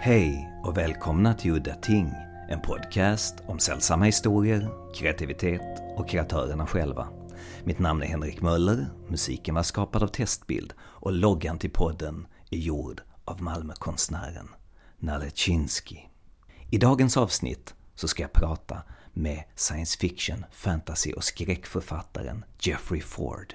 Hej och välkomna till Udda Ting, en podcast om sällsamma historier, kreativitet och kreatörerna själva. Mitt namn är Henrik Möller, musiken var skapad av Testbild och loggan till podden är gjord av Malmökonstnären Nalechinsky. I dagens avsnitt så ska jag prata med science fiction, fantasy och skräckförfattaren Jeffrey Ford.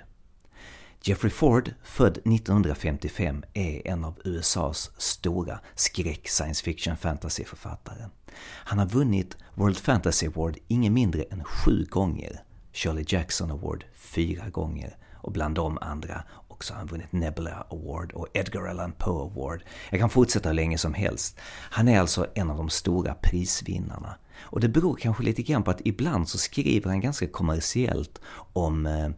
Jeffrey Ford, född 1955, är en av USAs stora skräck, science fiction, fantasyförfattare. Han har vunnit World Fantasy Award ingen mindre än sju gånger, Shirley Jackson Award fyra gånger och bland de andra också har han vunnit Nebula Award och Edgar Allan Poe Award. Jag kan fortsätta hur länge som helst. Han är alltså en av de stora prisvinnarna. Och det beror kanske lite grann på att ibland så skriver han ganska kommersiellt om eh,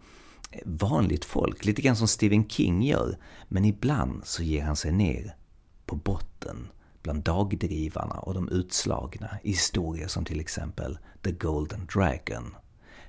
vanligt folk, lite grann som Stephen King gör. Men ibland så ger han sig ner på botten bland dagdrivarna och de utslagna i historier som till exempel The Golden Dragon.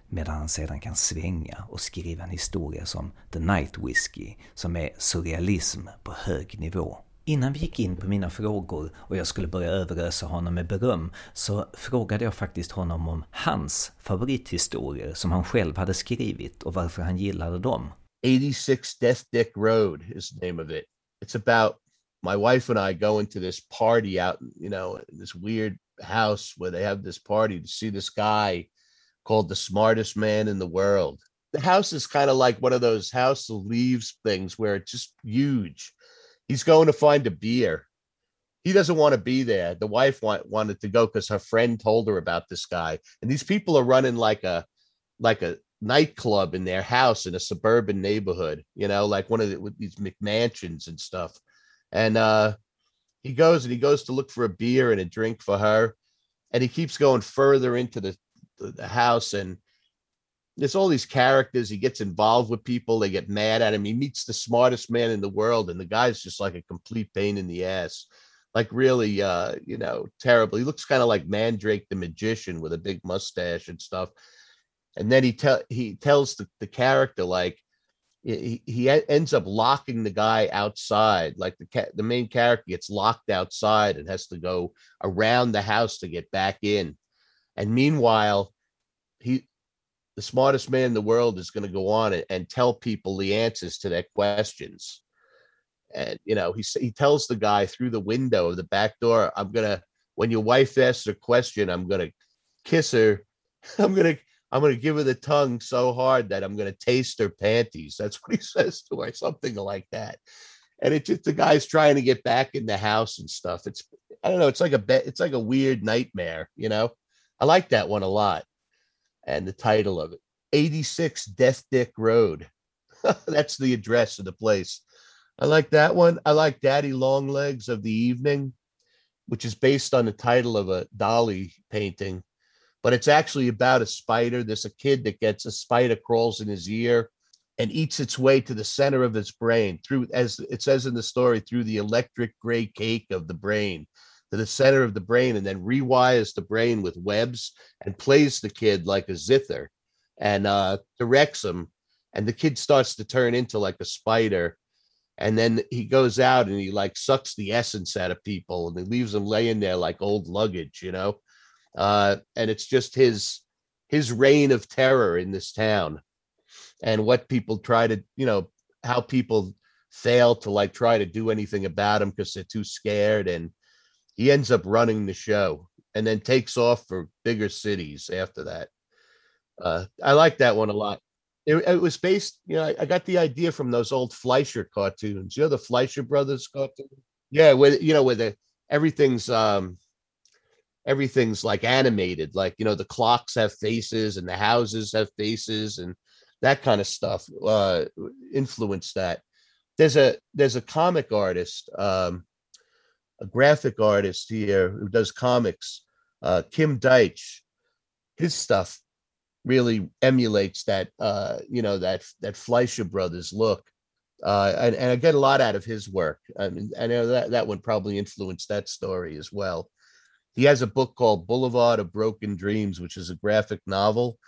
Medan han sedan kan svänga och skriva en historia som The Night Whiskey, som är surrealism på hög nivå. Innan vi gick in på mina frågor och jag skulle börja överösa honom med beröm så frågade jag faktiskt honom om hans favorithistorier som han själv hade skrivit och varför han gillade dem. 86 Death Dick Road is the name of it. It's about my wife and I going to this party out, you know, this weird house where they have this party to see this guy called the smartest man in the world. The house is kind of like one of those house of leaves things where it's just huge he's going to find a beer. He doesn't want to be there. The wife want, wanted to go because her friend told her about this guy. And these people are running like a like a nightclub in their house in a suburban neighborhood, you know, like one of the, with these McMansions and stuff. And uh he goes and he goes to look for a beer and a drink for her. And he keeps going further into the, the, the house and there's all these characters. He gets involved with people. They get mad at him. He meets the smartest man in the world, and the guy's just like a complete pain in the ass. Like really, uh, you know, terrible. He looks kind of like Mandrake the magician with a big mustache and stuff. And then he tell he tells the, the character like he, he ends up locking the guy outside. Like the ca- the main character gets locked outside and has to go around the house to get back in. And meanwhile, he the smartest man in the world is going to go on and, and tell people the answers to their questions. And you know, he he tells the guy through the window of the back door, "I'm gonna when your wife asks a question, I'm gonna kiss her. I'm gonna I'm gonna give her the tongue so hard that I'm gonna taste her panties." That's what he says to her, something like that. And it's just the guy's trying to get back in the house and stuff. It's I don't know. It's like a. It's like a weird nightmare. You know, I like that one a lot and the title of it 86 Death Dick Road. That's the address of the place. I like that one. I like Daddy Longlegs of the Evening, which is based on the title of a Dalí painting, but it's actually about a spider. There's a kid that gets a spider crawls in his ear and eats its way to the center of his brain through, as it says in the story, through the electric gray cake of the brain the center of the brain and then rewires the brain with webs and plays the kid like a zither and uh, directs him. And the kid starts to turn into like a spider. And then he goes out and he like sucks the essence out of people and he leaves them laying there like old luggage, you know? Uh, and it's just his his reign of terror in this town and what people try to, you know, how people fail to like try to do anything about him because they're too scared and he ends up running the show and then takes off for bigger cities after that. Uh, I like that one a lot. It, it was based, you know, I, I, got the idea from those old Fleischer cartoons. You know, the Fleischer brothers cartoon. Yeah, with you know, where the everything's um everything's like animated, like you know, the clocks have faces and the houses have faces and that kind of stuff uh influenced that. There's a there's a comic artist um a graphic artist here who does comics, uh, Kim Deitch. His stuff really emulates that, uh, you know, that that Fleischer Brothers look, uh, and, and I get a lot out of his work. I mean, I know that that would probably influence that story as well. He has a book called Boulevard of Broken Dreams, which is a graphic novel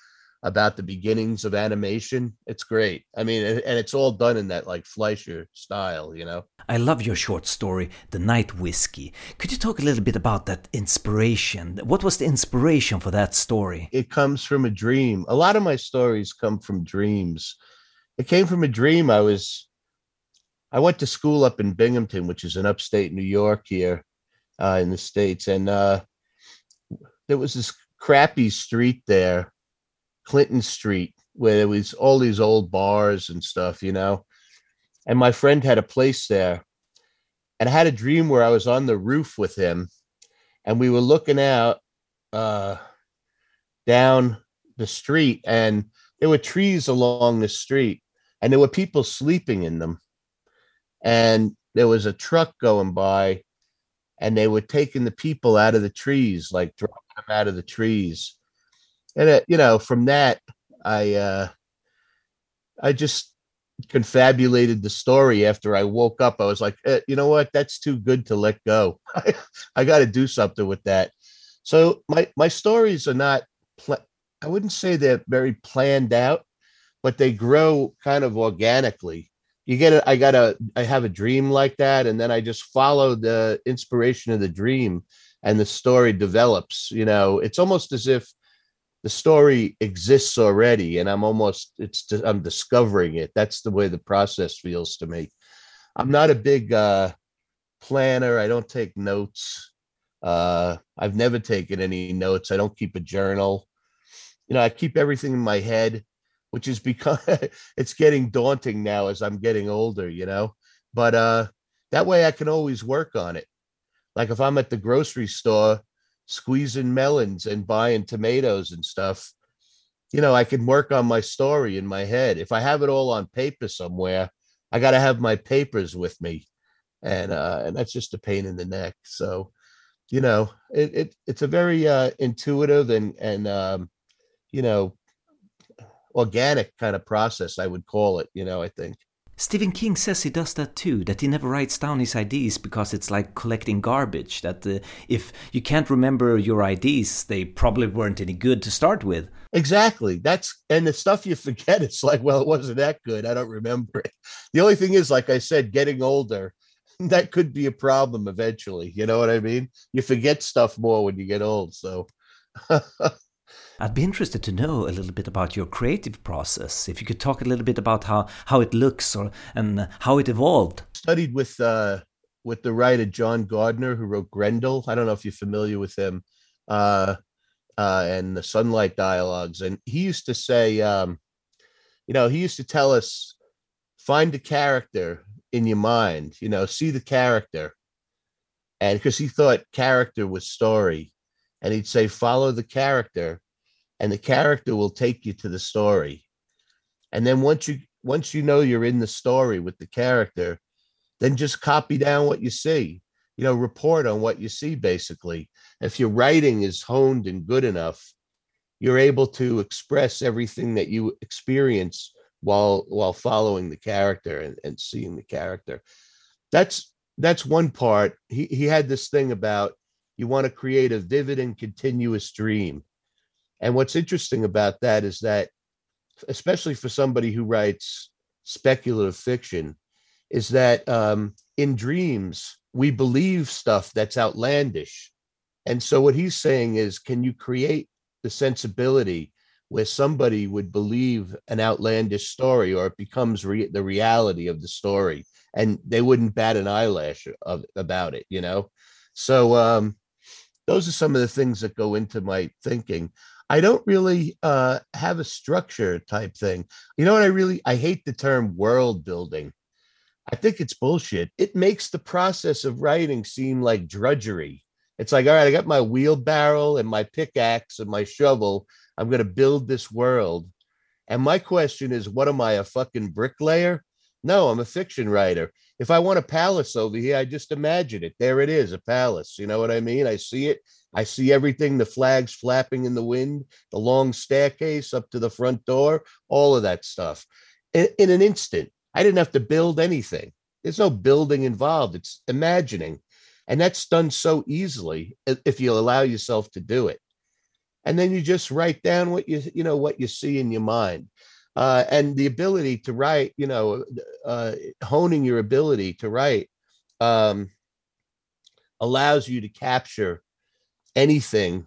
about the beginnings of animation. It's great. I mean, and it's all done in that like Fleischer style, you know. I love your short story, The Night Whiskey. Could you talk a little bit about that inspiration? What was the inspiration for that story? It comes from a dream. A lot of my stories come from dreams. It came from a dream. I was, I went to school up in Binghamton, which is in upstate New York here uh, in the States. And uh, there was this crappy street there, Clinton Street, where there was all these old bars and stuff, you know. And my friend had a place there. And I had a dream where I was on the roof with him and we were looking out uh, down the street and there were trees along the street and there were people sleeping in them. And there was a truck going by and they were taking the people out of the trees, like dropping them out of the trees. And it, you know, from that, I uh, I just confabulated the story after I woke up. I was like, eh, you know what? That's too good to let go. I got to do something with that. So my my stories are not. Pl- I wouldn't say they're very planned out, but they grow kind of organically you get it i got a i have a dream like that and then i just follow the inspiration of the dream and the story develops you know it's almost as if the story exists already and i'm almost it's i'm discovering it. That's the way the process feels to me. I'm not a big uh planner. I don't take notes. Uh i've never taken any notes. I don't keep a journal. You know i keep everything in my head which is because it's getting daunting now as I'm getting older, you know. But uh that way I can always work on it. Like if I'm at the grocery store squeezing melons and buying tomatoes and stuff, you know, I can work on my story in my head. If I have it all on paper somewhere, I got to have my papers with me. And uh and that's just a pain in the neck. So, you know, it, it it's a very uh intuitive and and um you know organic kind of process, I would call it, you know, I think. Stephen King says he does that too, that he never writes down his ideas because it's like collecting garbage. That uh, if you can't remember your ideas, they probably weren't any good to start with. Exactly. That's, and the stuff you forget, it's like, well, it wasn't that good. I don't remember it. The only thing is, like I said, getting older, that could be a problem eventually. You know what I mean? You forget stuff more when you get old. So. I'd be interested to know a little bit about your creative process. If you could talk a little bit about how, how it looks or and how it evolved. Studied with uh, with the writer John Gardner, who wrote Grendel. I don't know if you're familiar with him, uh, uh, and the Sunlight Dialogues. And he used to say, um, you know, he used to tell us, find a character in your mind. You know, see the character, and because he thought character was story, and he'd say, follow the character and the character will take you to the story. And then once you once you know you're in the story with the character then just copy down what you see. You know report on what you see basically. If your writing is honed and good enough you're able to express everything that you experience while while following the character and, and seeing the character. That's that's one part. He, he had this thing about you want to create a vivid and continuous dream and what's interesting about that is that, especially for somebody who writes speculative fiction, is that um, in dreams, we believe stuff that's outlandish. And so, what he's saying is, can you create the sensibility where somebody would believe an outlandish story or it becomes re- the reality of the story and they wouldn't bat an eyelash of, about it, you know? So, um, those are some of the things that go into my thinking. I don't really uh, have a structure type thing. You know what? I really I hate the term world building. I think it's bullshit. It makes the process of writing seem like drudgery. It's like, all right, I got my wheelbarrow and my pickaxe and my shovel. I'm going to build this world. And my question is, what am I, a fucking bricklayer? No, I'm a fiction writer. If I want a palace over here, I just imagine it. There it is, a palace. You know what I mean? I see it I see everything the flags flapping in the wind, the long staircase up to the front door, all of that stuff. In, in, an instant, I didn't have to build anything. There's no building involved, it's imagining. And that's done so easily if you allow yourself to do it. And then you just write down what you you know what you see in your mind. Uh, and the ability to write, you know, uh, honing your ability to write um, allows you to capture anything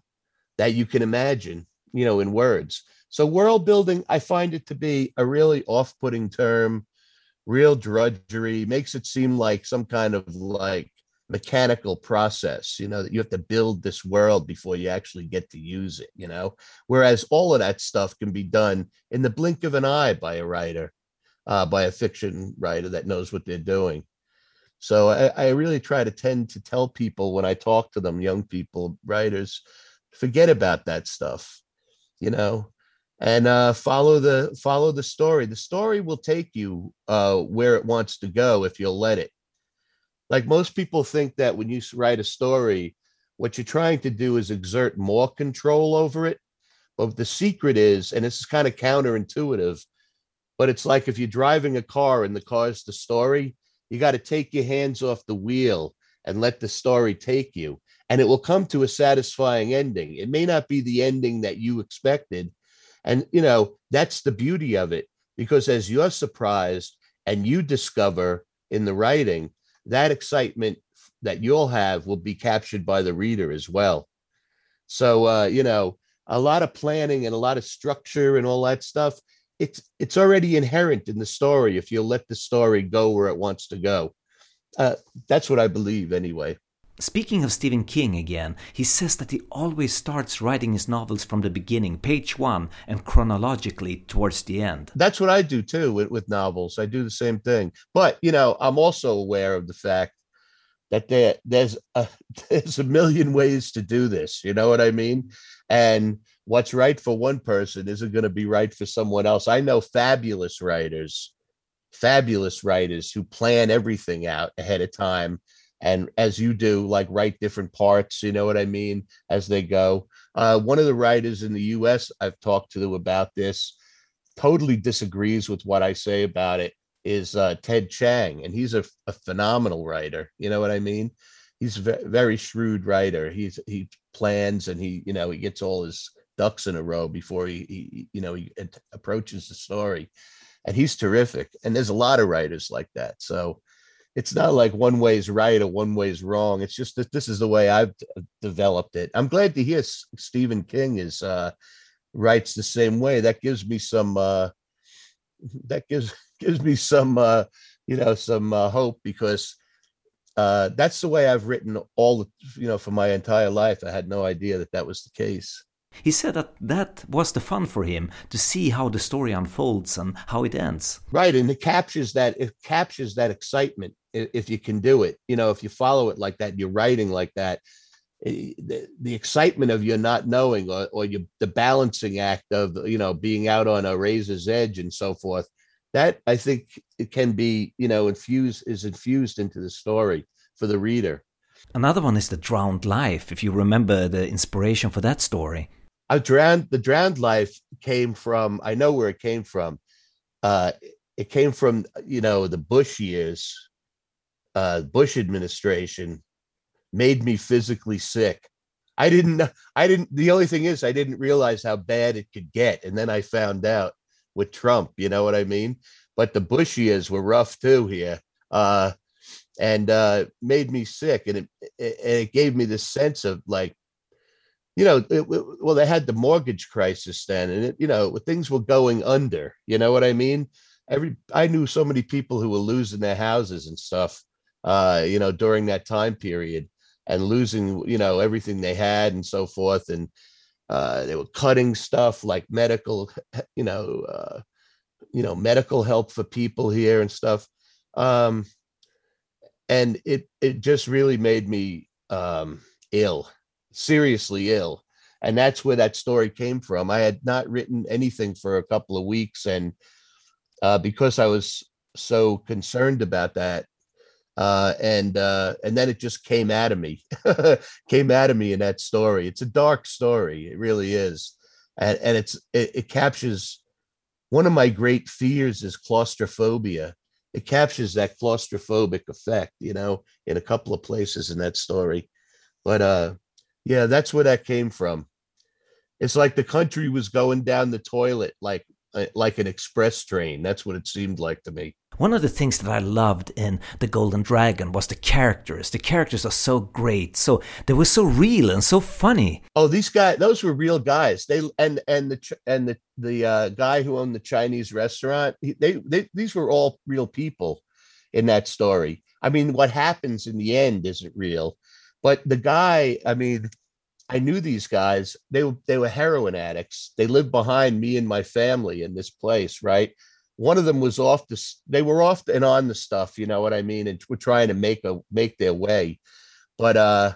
that you can imagine, you know, in words. So world building, I find it to be a really off-putting term, real drudgery, makes it seem like some kind of like mechanical process, you know, that you have to build this world before you actually get to use it, you know. Whereas all of that stuff can be done in the blink of an eye by a writer, uh, by a fiction writer that knows what they're doing. So I, I really try to tend to tell people when I talk to them, young people, writers, forget about that stuff, you know, and uh, follow the follow the story. The story will take you uh, where it wants to go if you'll let it. Like most people think that when you write a story, what you're trying to do is exert more control over it. But the secret is, and this is kind of counterintuitive, but it's like if you're driving a car and the car is the story, you got to take your hands off the wheel and let the story take you. And it will come to a satisfying ending. It may not be the ending that you expected. And, you know, that's the beauty of it, because as you're surprised and you discover in the writing, that excitement that you'll have will be captured by the reader as well. So, uh, you know, a lot of planning and a lot of structure and all that stuff it's it's already inherent in the story if you let the story go where it wants to go. Uh, that's what I believe, anyway. Speaking of Stephen King again, he says that he always starts writing his novels from the beginning, page one, and chronologically towards the end. That's what I do too with, with novels. I do the same thing. But, you know, I'm also aware of the fact that there, there's, a, there's a million ways to do this. You know what I mean? And what's right for one person isn't going to be right for someone else. I know fabulous writers, fabulous writers who plan everything out ahead of time. And as you do, like write different parts, you know what I mean, as they go. Uh, one of the writers in the US I've talked to about this totally disagrees with what I say about it is uh, Ted Chiang, and he's a, a phenomenal writer. You know what I mean? He's a very shrewd writer. He's he plans and he you know he gets all his ducks in a row before he, he you know he approaches the story and he's terrific and there's a lot of writers like that so it's not like one way is right or one way is wrong. It's just that this is the way i've developed it. I'm glad to hear stephen king is uh writes the same way. That gives me some uh that gives gives me some uh you know some uh, hope because uh that's the way i've written all the you know for my entire life. I had no idea that that was the case. He said that that was the fun for him to see how the story unfolds and how it ends. Right, and it captures that it captures that excitement if you can do it. You know, if you follow it like that, you're writing like that. Eh, the, the excitement of you not knowing, or, or you, the balancing act of you know being out on a razor's edge and so forth. That I think it can be you know infused is infused into the story for the reader. Another one is the drowned life. If you remember the inspiration for that story. I drowned. The drowned life came from. I know where it came from. Uh, it came from you know the Bush years. Uh, Bush administration made me physically sick. I didn't. I didn't. The only thing is, I didn't realize how bad it could get, and then I found out with Trump. You know what I mean? But the Bush years were rough too here, uh, and uh, made me sick, and it, it, it gave me this sense of like you know, it, well, they had the mortgage crisis then, and it, you know, things were going under. You know what I mean? Every I knew so many people who were losing their houses and stuff, uh, you know, during that time period, and losing, you know, everything they had and so forth, and uh, they were cutting stuff like medical, you know, uh, you know, medical help for people here and stuff. Um, and it it just really made me um, ill seriously ill. And that's where that story came from. I had not written anything for a couple of weeks. And uh, because I was so concerned about that, uh, and uh, and then it just came out of me, came out of me in that story. It's a dark story, it really is, and and it's it, it captures one of my great fears is claustrophobia. It captures that claustrophobic effect, you know, in a couple of places in that story. But uh, yeah, that's where that came from. It's like the country was going down the toilet like like an express train. That's what it seemed like to me. One of the things that I loved in The Golden Dragon was the characters. The characters are so great. So they were so real and so funny. Oh, these guys, those were real guys. They and and the and the the uh, guy who owned the Chinese restaurant. They, they these were all real people in that story. I mean, what happens in the end isn't real, but the guy. I mean, I knew these guys. They were they were heroin addicts. They lived behind me and my family in this place, right? one of them was off the they were off and on the stuff you know what i mean and were trying to make a make their way but uh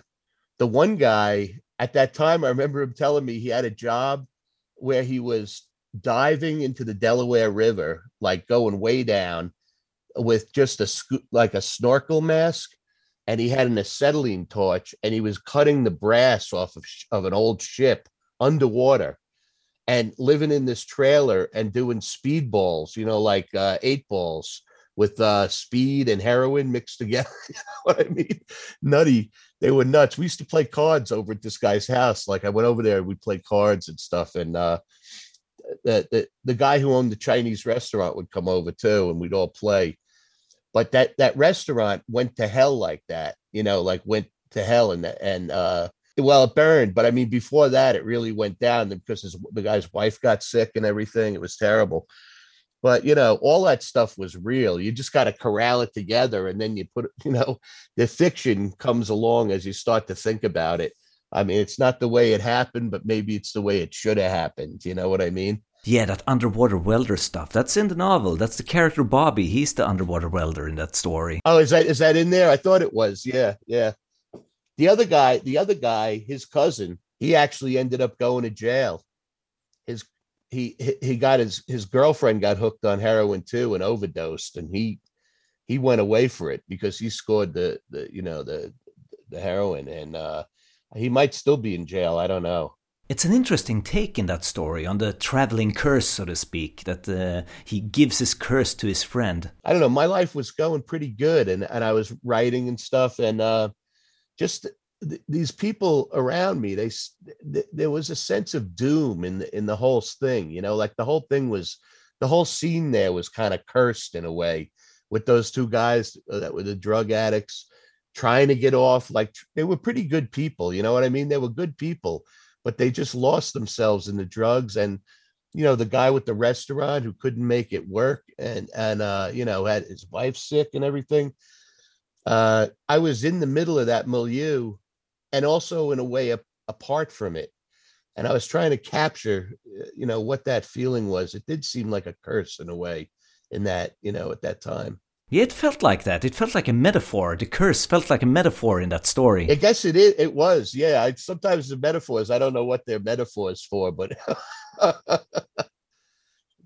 the one guy at that time i remember him telling me he had a job where he was diving into the delaware river like going way down with just a like a snorkel mask and he had an acetylene torch and he was cutting the brass off of, of an old ship underwater and living in this trailer and doing speed balls, you know, like uh, eight balls with uh, speed and heroin mixed together. you know what I mean? Nutty. They were nuts. We used to play cards over at this guy's house. Like I went over there, we played cards and stuff. And uh, the, the the guy who owned the Chinese restaurant would come over too, and we'd all play. But that that restaurant went to hell like that, you know, like went to hell and and uh well, it burned, but I mean, before that, it really went down because his, the guy's wife got sick and everything. It was terrible. But you know, all that stuff was real. You just got to corral it together, and then you put, you know, the fiction comes along as you start to think about it. I mean, it's not the way it happened, but maybe it's the way it should have happened. You know what I mean? Yeah, that underwater welder stuff. That's in the novel. That's the character Bobby. He's the underwater welder in that story. Oh, is that is that in there? I thought it was. Yeah, yeah. The other guy, the other guy, his cousin, he actually ended up going to jail. His he he got his his girlfriend got hooked on heroin too and overdosed, and he he went away for it because he scored the the you know the the heroin, and uh, he might still be in jail. I don't know. It's an interesting take in that story on the traveling curse, so to speak, that uh, he gives his curse to his friend. I don't know. My life was going pretty good, and, and I was writing and stuff, and uh, just th- these people around me they th- there was a sense of doom in the, in the whole thing you know like the whole thing was the whole scene there was kind of cursed in a way with those two guys uh, that were the drug addicts trying to get off like they were pretty good people you know what i mean they were good people but they just lost themselves in the drugs and you know the guy with the restaurant who couldn't make it work and and uh you know had his wife sick and everything uh, I was in the middle of that milieu and also in a way a, apart from it. And I was trying to capture, you know, what that feeling was. It did seem like a curse in a way in that, you know, at that time. Yeah, it felt like that. It felt like a metaphor. The curse felt like a metaphor in that story. I guess it is. It was. Yeah. I, sometimes the metaphors, I don't know what they're metaphors for, but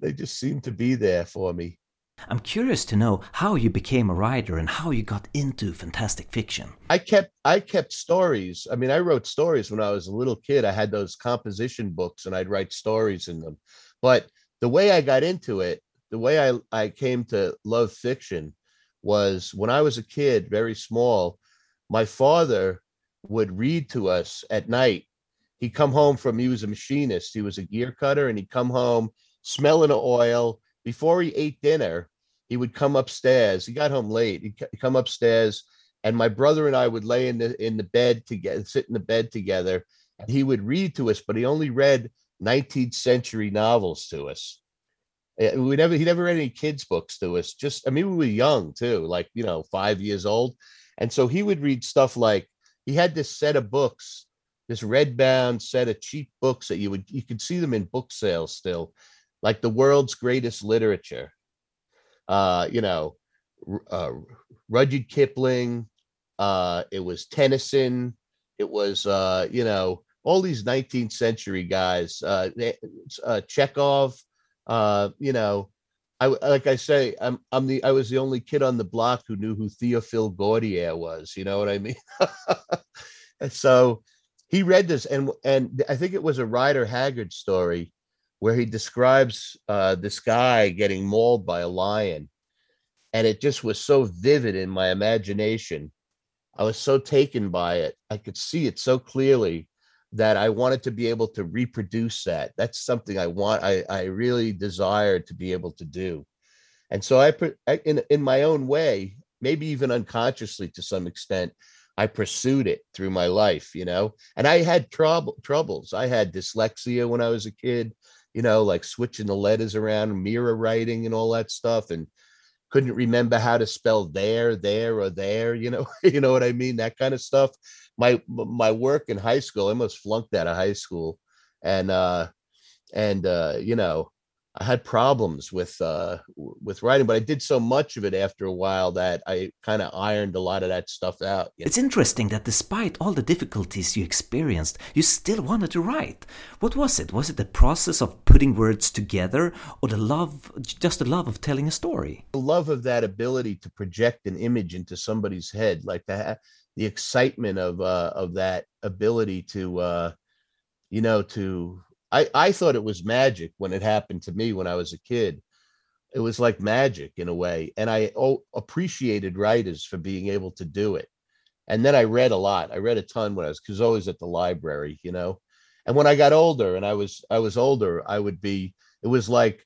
they just seem to be there for me. I'm curious to know how you became a writer and how you got into fantastic fiction. I kept I kept stories. I mean, I wrote stories when I was a little kid. I had those composition books and I'd write stories in them. But the way I got into it, the way I, I came to love fiction was when I was a kid, very small, my father would read to us at night. He'd come home from he was a machinist, he was a gear cutter, and he'd come home smelling of oil before he ate dinner, he would come upstairs. He got home late. He'd come upstairs, and my brother and I would lay in the in the bed together, sit in the bed together, and he would read to us. But he only read 19th century novels to us. Eh, we never he never read any kids books to us. Just I mean, we were young too, like you know, five years old, and so he would read stuff like he had this set of books, this red bound set of cheap books that you would you could see them in book sales still like the world's greatest literature. Uh, you know, uh, Rudyard Kipling. Uh, it was Tennyson. It was uh, you know all these 19th century guys. Uh, uh, Chekhov. Uh, you know, I like I say, I'm I'm the I was the only kid on the block who knew who Theophile Gautier was. You know what I mean? and so he read this, and and I think it was a Rider Haggard story where he describes uh, this guy getting mauled by a lion. And it just was so vivid in my imagination. I was so taken by it. I could see it so clearly that I wanted to be able to reproduce that. That's something I want, I, I really desired to be able to do. And so I, in in my own way, maybe even unconsciously to some extent, I pursued it through my life, you know. And I had trouble troubles. I had dyslexia when I was a kid, you know, like switching the letters around, mirror writing, and all that stuff, and couldn't remember how to spell there, there, or there. You know, you know what I mean? That kind of stuff. My my work in high school, I almost flunked out of high school, and uh, and uh, you know, I had problems with uh, with writing, but I did so much of it after a while that I kind of ironed a lot of that stuff out. It's interesting that despite all the difficulties you experienced, you still wanted to write. What was it? Was it the process of putting words together, or the love, just the love of telling a story? The love of that ability to project an image into somebody's head, like the the excitement of uh, of that ability to, uh, you know, to I, I thought it was magic when it happened to me when I was a kid. It was like magic in a way. And I appreciated writers for being able to do it. And then I read a lot. I read a ton when I was because I was always at the library, you know. And when I got older and I was I was older, I would be, it was like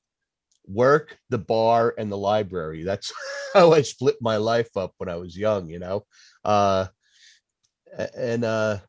work, the bar, and the library. That's how I split my life up when I was young, you know. Uh and uh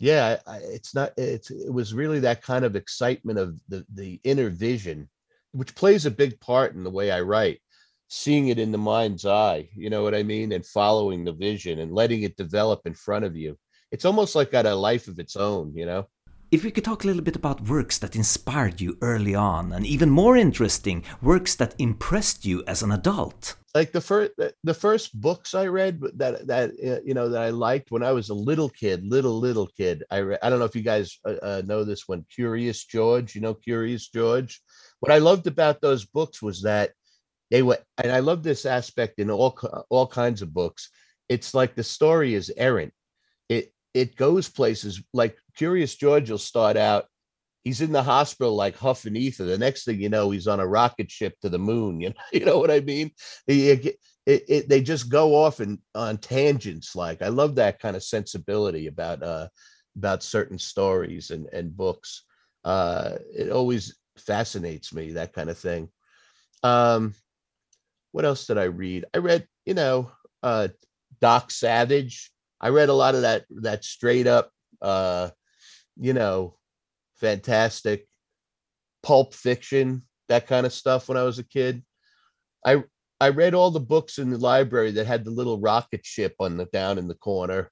yeah I, it's not it's it was really that kind of excitement of the the inner vision which plays a big part in the way i write seeing it in the mind's eye you know what i mean and following the vision and letting it develop in front of you. It's almost like got a life of its own you know if we could talk a little bit about works that inspired you early on, and even more interesting, works that impressed you as an adult. Like the first, the first books I read that that uh, you know that I liked when I was a little kid, little little kid. I I don't know if you guys uh, uh, know this one, Curious George. You know Curious George. What I loved about those books was that they were, and I love this aspect in all all kinds of books. It's like the story is errant. It it goes places like Curious George will start out. He's in the hospital like huffing ether. The next thing you know, he's on a rocket ship to the moon. You know, you know what I mean? It, it, it, they just go off and on tangents. Like I love that kind of sensibility about uh, about certain stories and and books. Uh, it always fascinates me that kind of thing. Um, what else did I read? I read, you know, uh, Doc Savage. I read a lot of that that straight up uh you know, fantastic pulp fiction, that kind of stuff when I was a kid. I I read all the books in the library that had the little rocket ship on the down in the corner.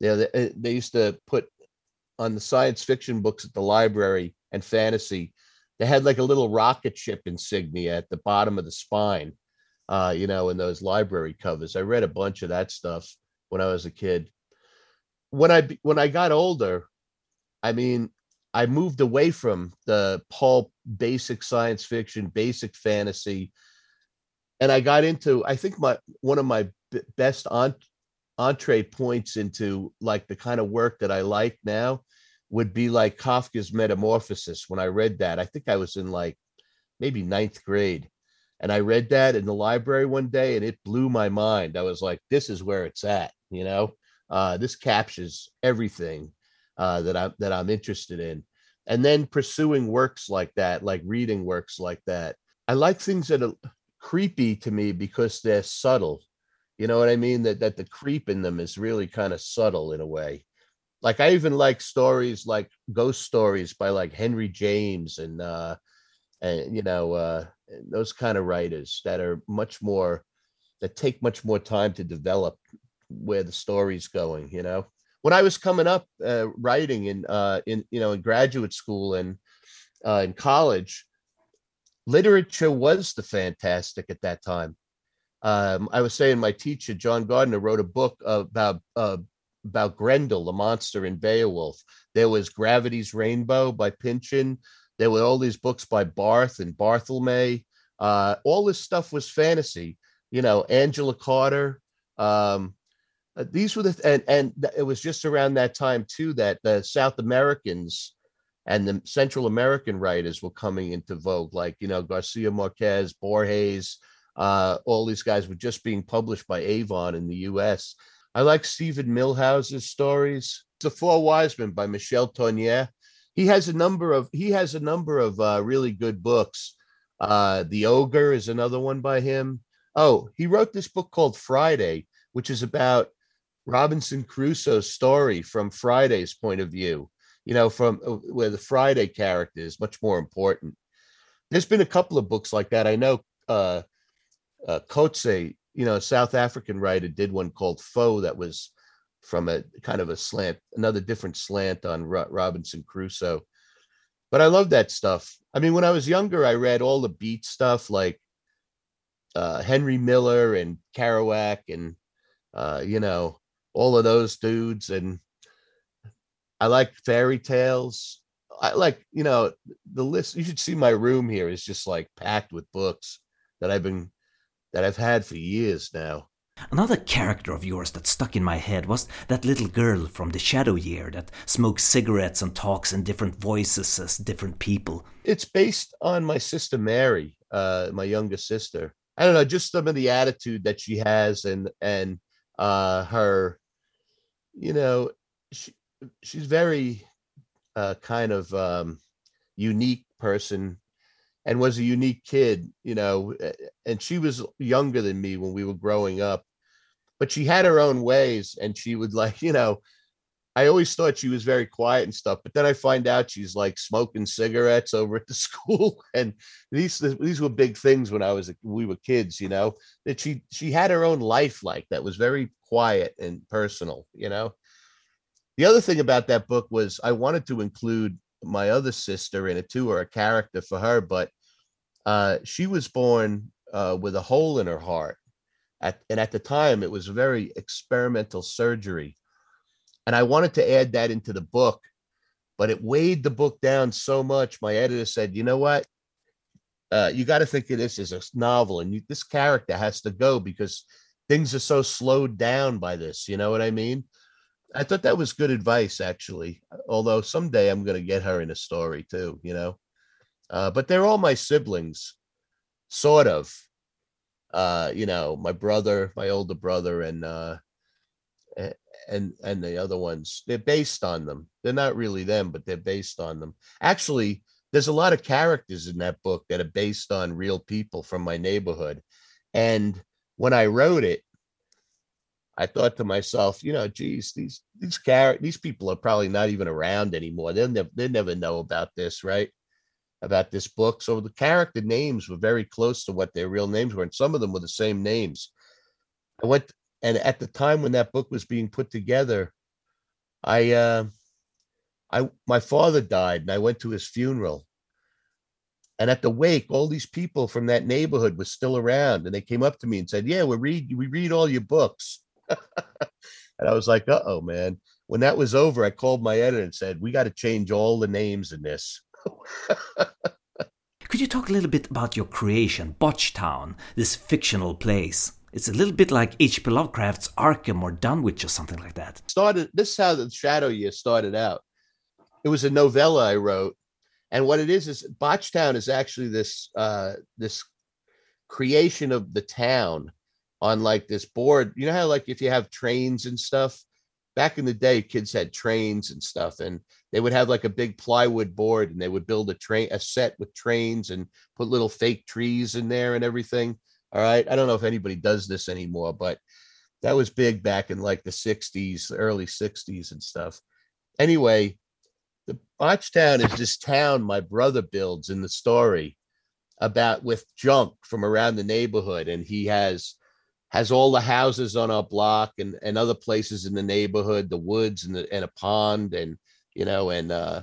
Yeah, they, eh, they used to put on the science fiction books at the library and fantasy. They had like a little rocket ship insignia at the bottom of the spine, uh, you know, in those library covers. I read a bunch of that stuff when I was a kid. When I when I got older, I mean, I moved away from the pulp, basic science fiction, basic fantasy, and I got into. I think my one of my best on, entree points into like the kind of work that I like now would be like Kafka's Metamorphosis. When I read that, I think I was in like maybe ninth grade, and I read that in the library one day, and it blew my mind. I was like, "This is where it's at," you know. Uh, this captures everything uh, that I'm that I'm interested in, and then pursuing works like that, like reading works like that. I like things that are creepy to me because they're subtle. You know what I mean? That that the creep in them is really kind of subtle in a way. Like I even like stories like ghost stories by like Henry James and uh and you know uh those kind of writers that are much more that take much more time to develop where the story's going, you know when I was coming up uh, writing in uh, in you know in graduate school and uh, in college, literature was the fantastic at that time. Um, I was saying my teacher John Gardner wrote a book about uh, about Grendel, the monster in Beowulf. There was Gravity's Rainbow by Pynchon. There were all these books by Barth and Barthelme. Uh, all this stuff was fantasy. You know, Angela Carter. Um, uh, these were the and and it was just around that time too that the South Americans and the Central American writers were coming into vogue, like you know Garcia Marquez, Borges, uh, all these guys were just being published by Avon in the U.S. I like Steven Millhauser's stories. The Four Wise Men by Michel Tournier. He has a number of he has a number of uh, really good books. Uh, the Ogre is another one by him. Oh, he wrote this book called Friday, which is about Robinson Crusoe's story from Friday's point of view. You know, from uh, where the Friday character is much more important. There's been a couple of books like that. I know uh, uh, Coetzee, you know, a South African writer, did one called Foe that was from a kind of a slant, another different slant on Ro- Robinson Crusoe. But I love that stuff. I mean, when I was younger, I read all the beat stuff like uh, Henry Miller and Kerouac and, uh, you know, all of those dudes. And I like fairy tales. I like, you know, the list. You should see my room here is just like packed with books that I've been, that I've had for years now. Another character of yours that stuck in my head was that little girl from the Shadow Year that smokes cigarettes and talks in different voices as different people. It's based on my sister Mary, uh, my younger sister. I don't know, just some of the attitude that she has and and uh, her, you know, she, she's very uh, kind of um, unique person and was a unique kid, you know, and she was younger than me when we were growing up but she had her own ways and she would like you know i always thought she was very quiet and stuff but then i find out she's like smoking cigarettes over at the school and these these were big things when i was we were kids you know that she she had her own life like that was very quiet and personal you know the other thing about that book was i wanted to include my other sister in it too or a character for her but uh, she was born uh, with a hole in her heart at, and at the time, it was very experimental surgery. And I wanted to add that into the book, but it weighed the book down so much. My editor said, you know what? Uh, you got to think of this as a novel, and you, this character has to go because things are so slowed down by this. You know what I mean? I thought that was good advice, actually. Although someday I'm going to get her in a story too, you know. Uh, but they're all my siblings, sort of uh, you know, my brother, my older brother, and uh, and and the other ones. They're based on them. They're not really them, but they're based on them. Actually, there's a lot of characters in that book that are based on real people from my neighborhood. And when I wrote it, I thought to myself, you know, geez, these these char- these people are probably not even around anymore. They'll never they never know about this, right? about this book. So the character names were very close to what their real names were, and some of them were the same names. I went, and at the time when that book was being put together, I, uh, I, my father died, and I went to his funeral. And at the wake, all these people from that neighborhood were still around, and they came up to me and said, "Yeah, we read, we read all your books." and I was like, "Uh oh, man." When that was over, I called my editor and said, "We got to change all the names in this." Could you talk a little bit about your creation, Botchtown, this fictional place? It's a little bit like H.P. Lovecraft's Arkham or Dunwich or something like that. Started this is how the Shadow Year started out. It was a novella I wrote, and what it is is Botchtown is actually this uh, this creation of the town on like this board. You know how like if you have trains and stuff, back in the day, kids had trains and stuff, and they would have like a big plywood board, and they would build a train, a set with trains, and put little fake trees in there and everything. All right, I don't know if anybody does this anymore, but that was big back in like the '60s, early '60s, and stuff. Anyway, the Botchtown is this town my brother builds in the story about with junk from around the neighborhood, and he has has all the houses on our block and, and other places in the neighborhood, the woods and, the, and a pond and, you know, and uh,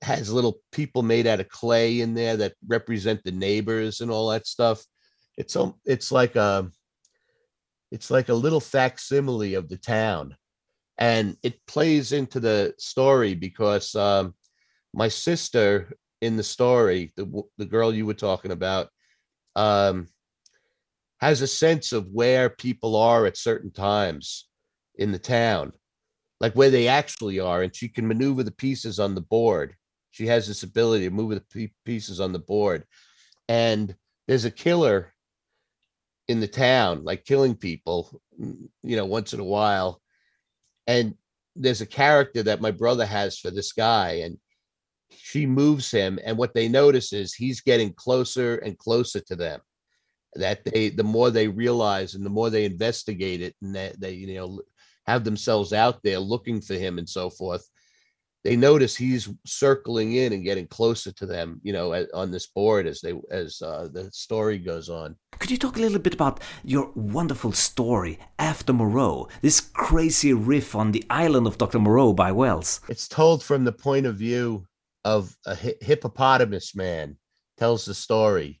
has little people made out of clay in there that represent the neighbors and all that stuff. It's, it's like a, it's like a little facsimile of the town. And it plays into the story because um, my sister in the story, the, the girl you were talking about, um, has a sense of where people are at certain times in the town, like where they actually are, and she can maneuver the pieces on the board. She has this ability to move the pieces on the board. And there's a killer in the town, like killing people, mm, you know, once in a while. And there's a character that my brother has for this guy, and she moves him, and what they notice is he's getting closer and closer to them. That they, the more they realize, and the more they investigate it, and that they, you know, have themselves out there looking for him and so forth, they notice he's circling in and getting closer to them, you know, on this board as they as uh, the story goes on. Could you talk a little bit about your wonderful story after Moreau? This crazy riff on the island of Dr. Moreau by Wells. It's told from the point of view of a hippopotamus man. Tells the story.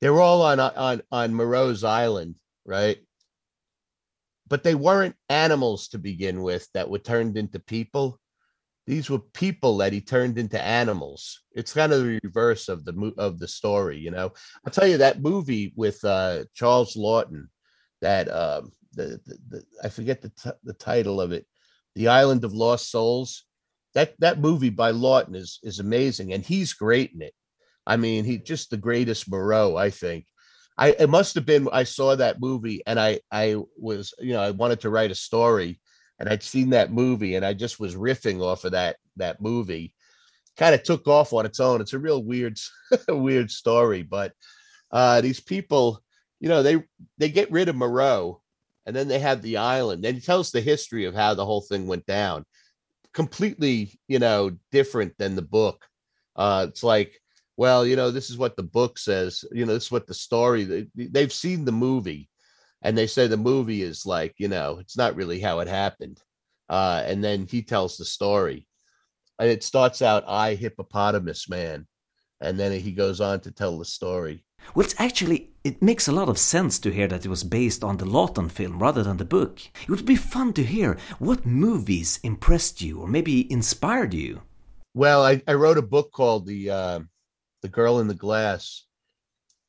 They were all on on on Moreau's island, right? But they weren't animals to begin with that were turned into people these were people that he turned into animals. It's kind of the reverse of the of the story, you know. I'll tell you that movie with uh, Charles Laughton, that um, the, the, the, I forget the t- the title of it, The Island of Lost Souls. That that movie by Laughton is is amazing, and he's great in it. I mean, he just the greatest Moreau, I think. I it must have been I saw that movie and I I was you know I wanted to write a story and I'd seen that movie and I just was riffing off of that that movie. Kind of took off on its own. It's a real weird weird story, but uh these people, you know, they they get rid of Moreau and then they have the island. And he tells the history of how the whole thing went down. Completely, you know, different than the book. Uh it's like well, you know, this is what the book says. You know, this is what the story. They, they've seen the movie, and they say the movie is like you know it's not really how it happened uh, and then he tells the story. And it starts out i hippopotamus man and then he goes on to tell the story. Well it's actually it makes a lot of sense to hear that it was based on the Laughton film rather than the book. It would be fun to hear what movies impressed you or maybe inspired you. Well i, I wrote a book called the uh, the girl in the glass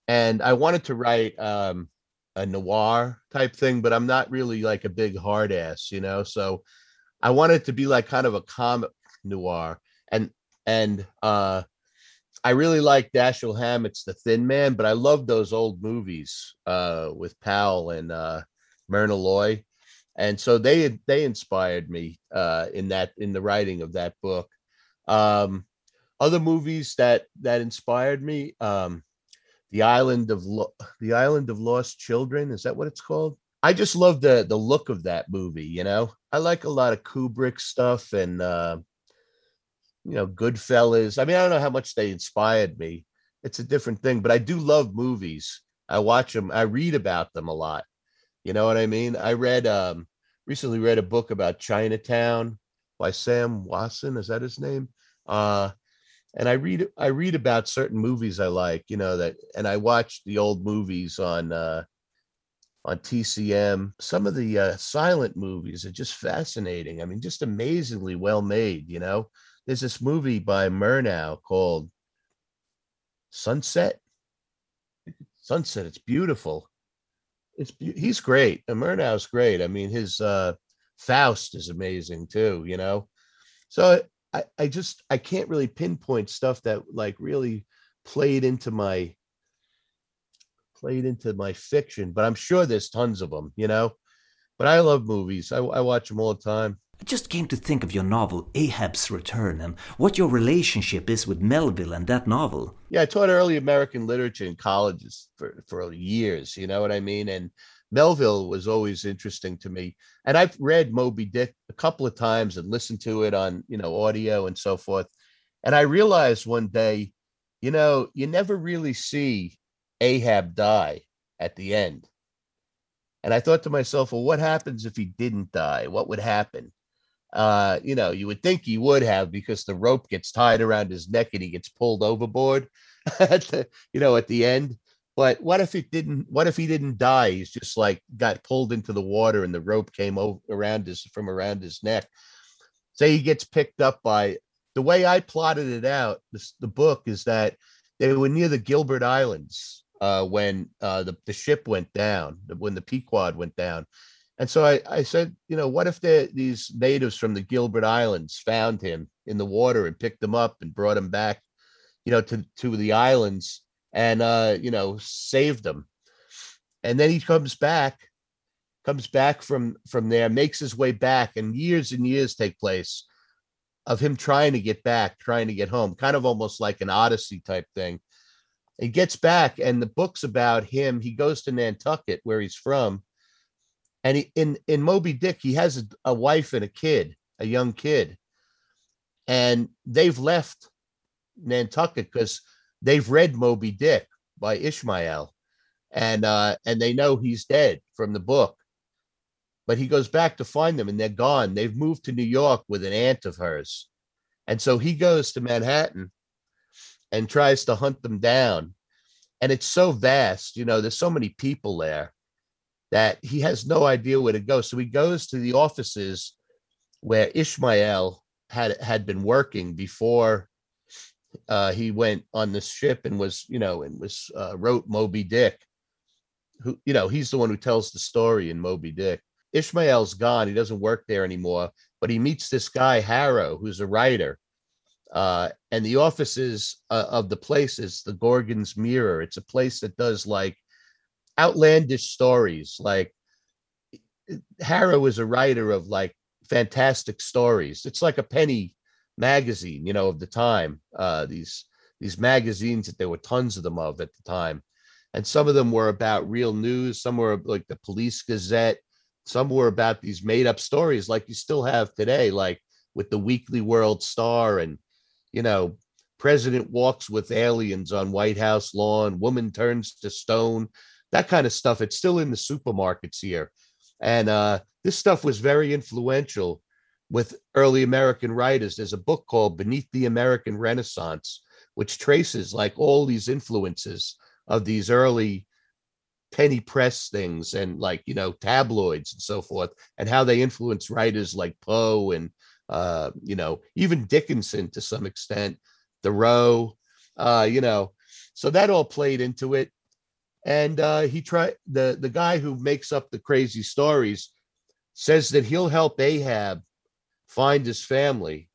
and i wanted to write um, a noir type thing, but I'm not really like a big hard ass, you know. So I want it to be like kind of a comic noir, and and uh, I really like Dashiell Hammett's The Thin Man, but I love those old movies uh, with Powell and uh, Myrna Loy, and so they they inspired me uh, in that in the writing of that book. Um, other movies that that inspired me. Um, the island of Lo- the island of lost children is that what it's called? I just love the the look of that movie you know? I like a lot of kubrick stuff and uh you know goodfellas. I mean i don't know how much they inspired me. It's a different thing but i do love movies. I watch them i read about them a lot. You know what i mean? I read um recently read a book about chinatown by sam wasson. Is that his name? Uh and I read I read about certain movies I like, you know that, and I watch the old movies on uh, on TCM. Some of the uh, silent movies are just fascinating. I mean, just amazingly well made. You know, there's this movie by Murnau called Sunset. Sunset. It's beautiful. It's he's great. And Murnau's great. I mean, his uh, Faust is amazing too. You know, so I, I just I can't really pinpoint stuff that like really played into my played into my fiction, but I'm sure there's tons of them, you know. But I love movies. I, I watch them all the time. I just came to think of your novel Ahab's Return and what your relationship is with Melville and that novel. Yeah, I taught early American literature in colleges for for years. You know what I mean? And Melville was always interesting to me. And I've read Moby Dick a couple of times and listened to it on, you know, audio and so forth. And I realized one day, you know, you never really see Ahab die at the end. And I thought to myself, well, what happens if he didn't die? What would happen? Uh, you know, you would think he would have because the rope gets tied around his neck and he gets pulled overboard at the, you know, at the end. But what if it didn't? What if he didn't die? He's just like got pulled into the water and the rope came over around his from around his neck. Say he gets picked up by the way I plotted it out. This, the book is that they were near the Gilbert Islands uh, when uh, the the ship went down, when the Pequod went down, and so I, I said, you know, what if the these natives from the Gilbert Islands found him in the water and picked him up and brought him back, you know, to to the islands and uh, you know saved them. And then he comes back, comes back from from there, makes his way back, and years and years take place. of him trying to get back, trying to get home, kind of almost like an Odyssey type thing. He gets back, and the book's about him. He goes to Nantucket, where he's from, and he, in in Moby Dick, he has a, a wife and a kid, a young kid, and they've left Nantucket because they've read Moby Dick by Ishmael, and uh, and they know he's dead from the book. But he goes back to find them, and they're gone. They've moved to New York with an aunt of hers, and so he goes to Manhattan and tries to hunt them down. And it's so vast, you know. There's so many people there that he has no idea where to go. So he goes to the offices where Ishmael had had been working before uh, he went on this ship and was, you know, and was uh, wrote Moby Dick. Who, you know, he's the one who tells the story in Moby Dick. Ishmael's gone; he doesn't work there anymore. But he meets this guy Harrow, who's a writer, uh, and the offices uh, of the place is the Gorgon's Mirror. It's a place that does like outlandish stories. Like Harrow is a writer of like fantastic stories. It's like a penny magazine, you know, of the time. Uh, these these magazines that there were tons of them of at the time, and some of them were about real news. Some were like the Police Gazette. Some were about these made up stories, like you still have today, like with the Weekly World Star, and you know, President walks with aliens on White House lawn. Woman turns to stone. That kind of stuff. It's still in the supermarkets here, and uh, this stuff was very influential with early American writers. There's a book called Beneath the American Renaissance, which traces like all these influences of these early penny press things and like you know tabloids and so forth and how they influence writers like poe and uh you know even dickinson to some extent thoreau uh you know so that all played into it and uh he tried the the guy who makes up the crazy stories says that he'll help ahab find his family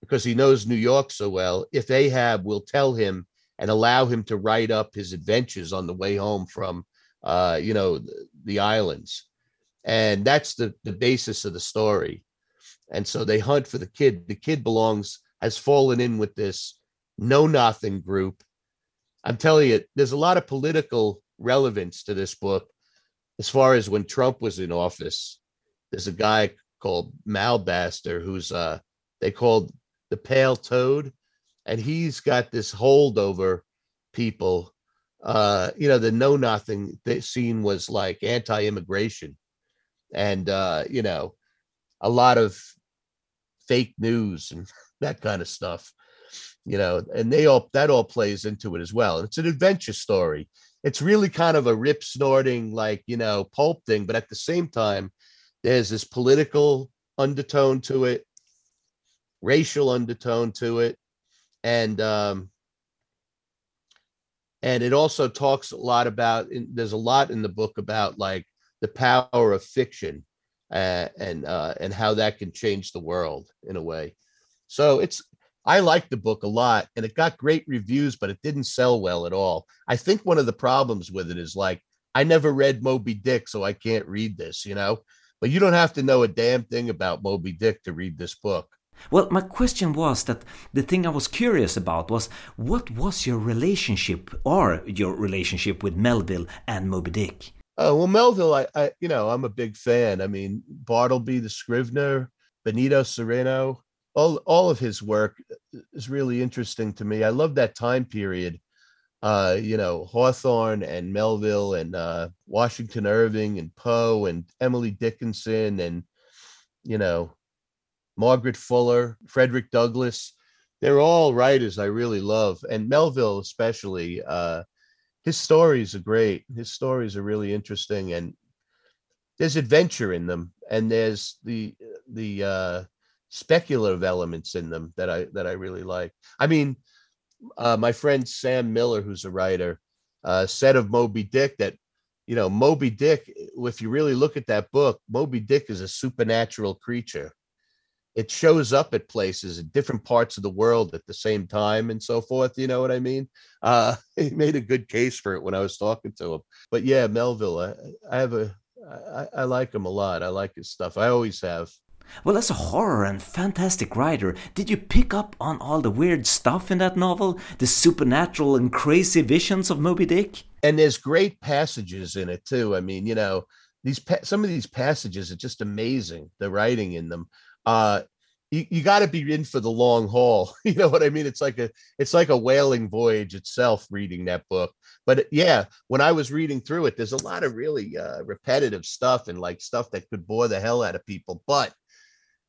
because he knows New York so well, if Ahab will tell him and allow him to write up his adventures on the way home from, uh, you know, the, the islands. And that's the, the basis of the story. And so they hunt for the kid. The kid belongs, has fallen in with this know nothing group. I'm telling you, there's a lot of political relevance to this book as far as when Trump was in office. There's a guy called Malbaster, who's uh they called the pale toad, and he's got this hold over people. Uh, you know, the know nothing they scene was like anti-immigration, and uh, you know, a lot of fake news and that kind of stuff. You know, and they all that all plays into it as well. It's an adventure story. It's really kind of a rip snorting, like you know, pulp thing, but at the same time, there's this political undertone to it, racial undertone to it, and um, and it also talks a lot about. There's a lot in the book about like the power of fiction uh, and uh, and how that can change the world in a way. So it's I like the book a lot, and it got great reviews, but it didn't sell well at all. I think one of the problems with it is like I never read Moby Dick, so I can't read this. You know, but you don't have to know a damn thing about Moby Dick to read this book. Well, my question was that the thing I was curious about was what was your relationship or your relationship with Melville and Moby Dick? Oh well, Melville, I, I you know I'm a big fan. I mean Bartleby the Scrivener, Benito Cereno, all all of his work is really interesting to me. I love that time period uh, you know, Hawthorne and Melville and uh, Washington Irving and Poe and Emily Dickinson and, you know, Margaret Fuller, Frederick Douglass. They're all writers I really love. And Melville, especially, uh, his stories are great. His stories are really interesting and there's adventure in them and there's the the uh speculative elements in them that I that I really like. I mean, uh, my friend Sam Miller, who's a writer, uh, said of Moby Dick that, you know, Moby Dick, if you really look at that book, Moby Dick is a supernatural creature. It shows up at places in different parts of the world at the same time and so forth. You know what I mean? Uh, he made a good case for it when I was talking to him. But yeah, Melville, I, I have a, I, I like him a lot. I like his stuff. I always have. Well, as a horror and fantastic writer, did you pick up on all the weird stuff in that novel? The supernatural and crazy visions of Moby Dick? And there's great passages in it too. I mean, you know, these some of these passages are just amazing. The writing in them. Uh, you, you got to be in for the long haul. You know what I mean? It's like a it's like a whaling voyage itself reading that book. But yeah, when I was reading through it, there's a lot of really uh, repetitive stuff and like stuff that could bore the hell out of people. But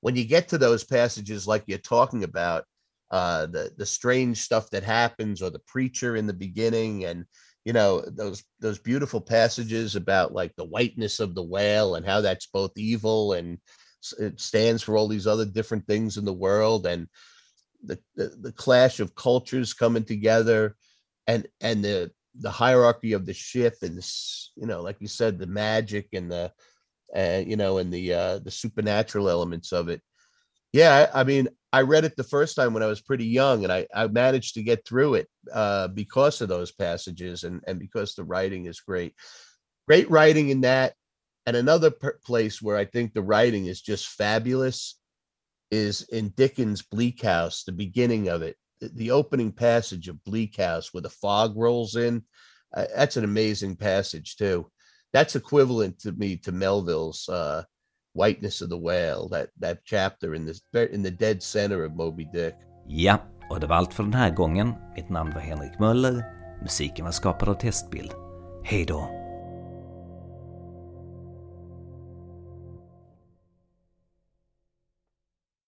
when you get to those passages like you're talking about, uh, the the strange stuff that happens, or the preacher in the beginning, and you know those those beautiful passages about like the whiteness of the whale and how that's both evil and it stands for all these other different things in the world and the, the, the clash of cultures coming together and and the the hierarchy of the ship and this you know like you said the magic and the uh, you know and the uh the supernatural elements of it yeah I, mean i read it the first time when i was pretty young and i i managed to get through it uh because of those passages and and because the writing is great great writing in that and another per- place where I think the writing is just fabulous is in Dickens' Bleak House, the beginning of it, the, the opening passage of Bleak House where the fog rolls in. Uh, that's an amazing passage too. That's equivalent to me to Melville's uh, Whiteness of the Whale, that, that chapter in, this, in the dead center of Moby Dick. Ja, och det var allt för den här gången. Mitt namn var Henrik Möller. Musiken var skapad av Testbild. Hej då!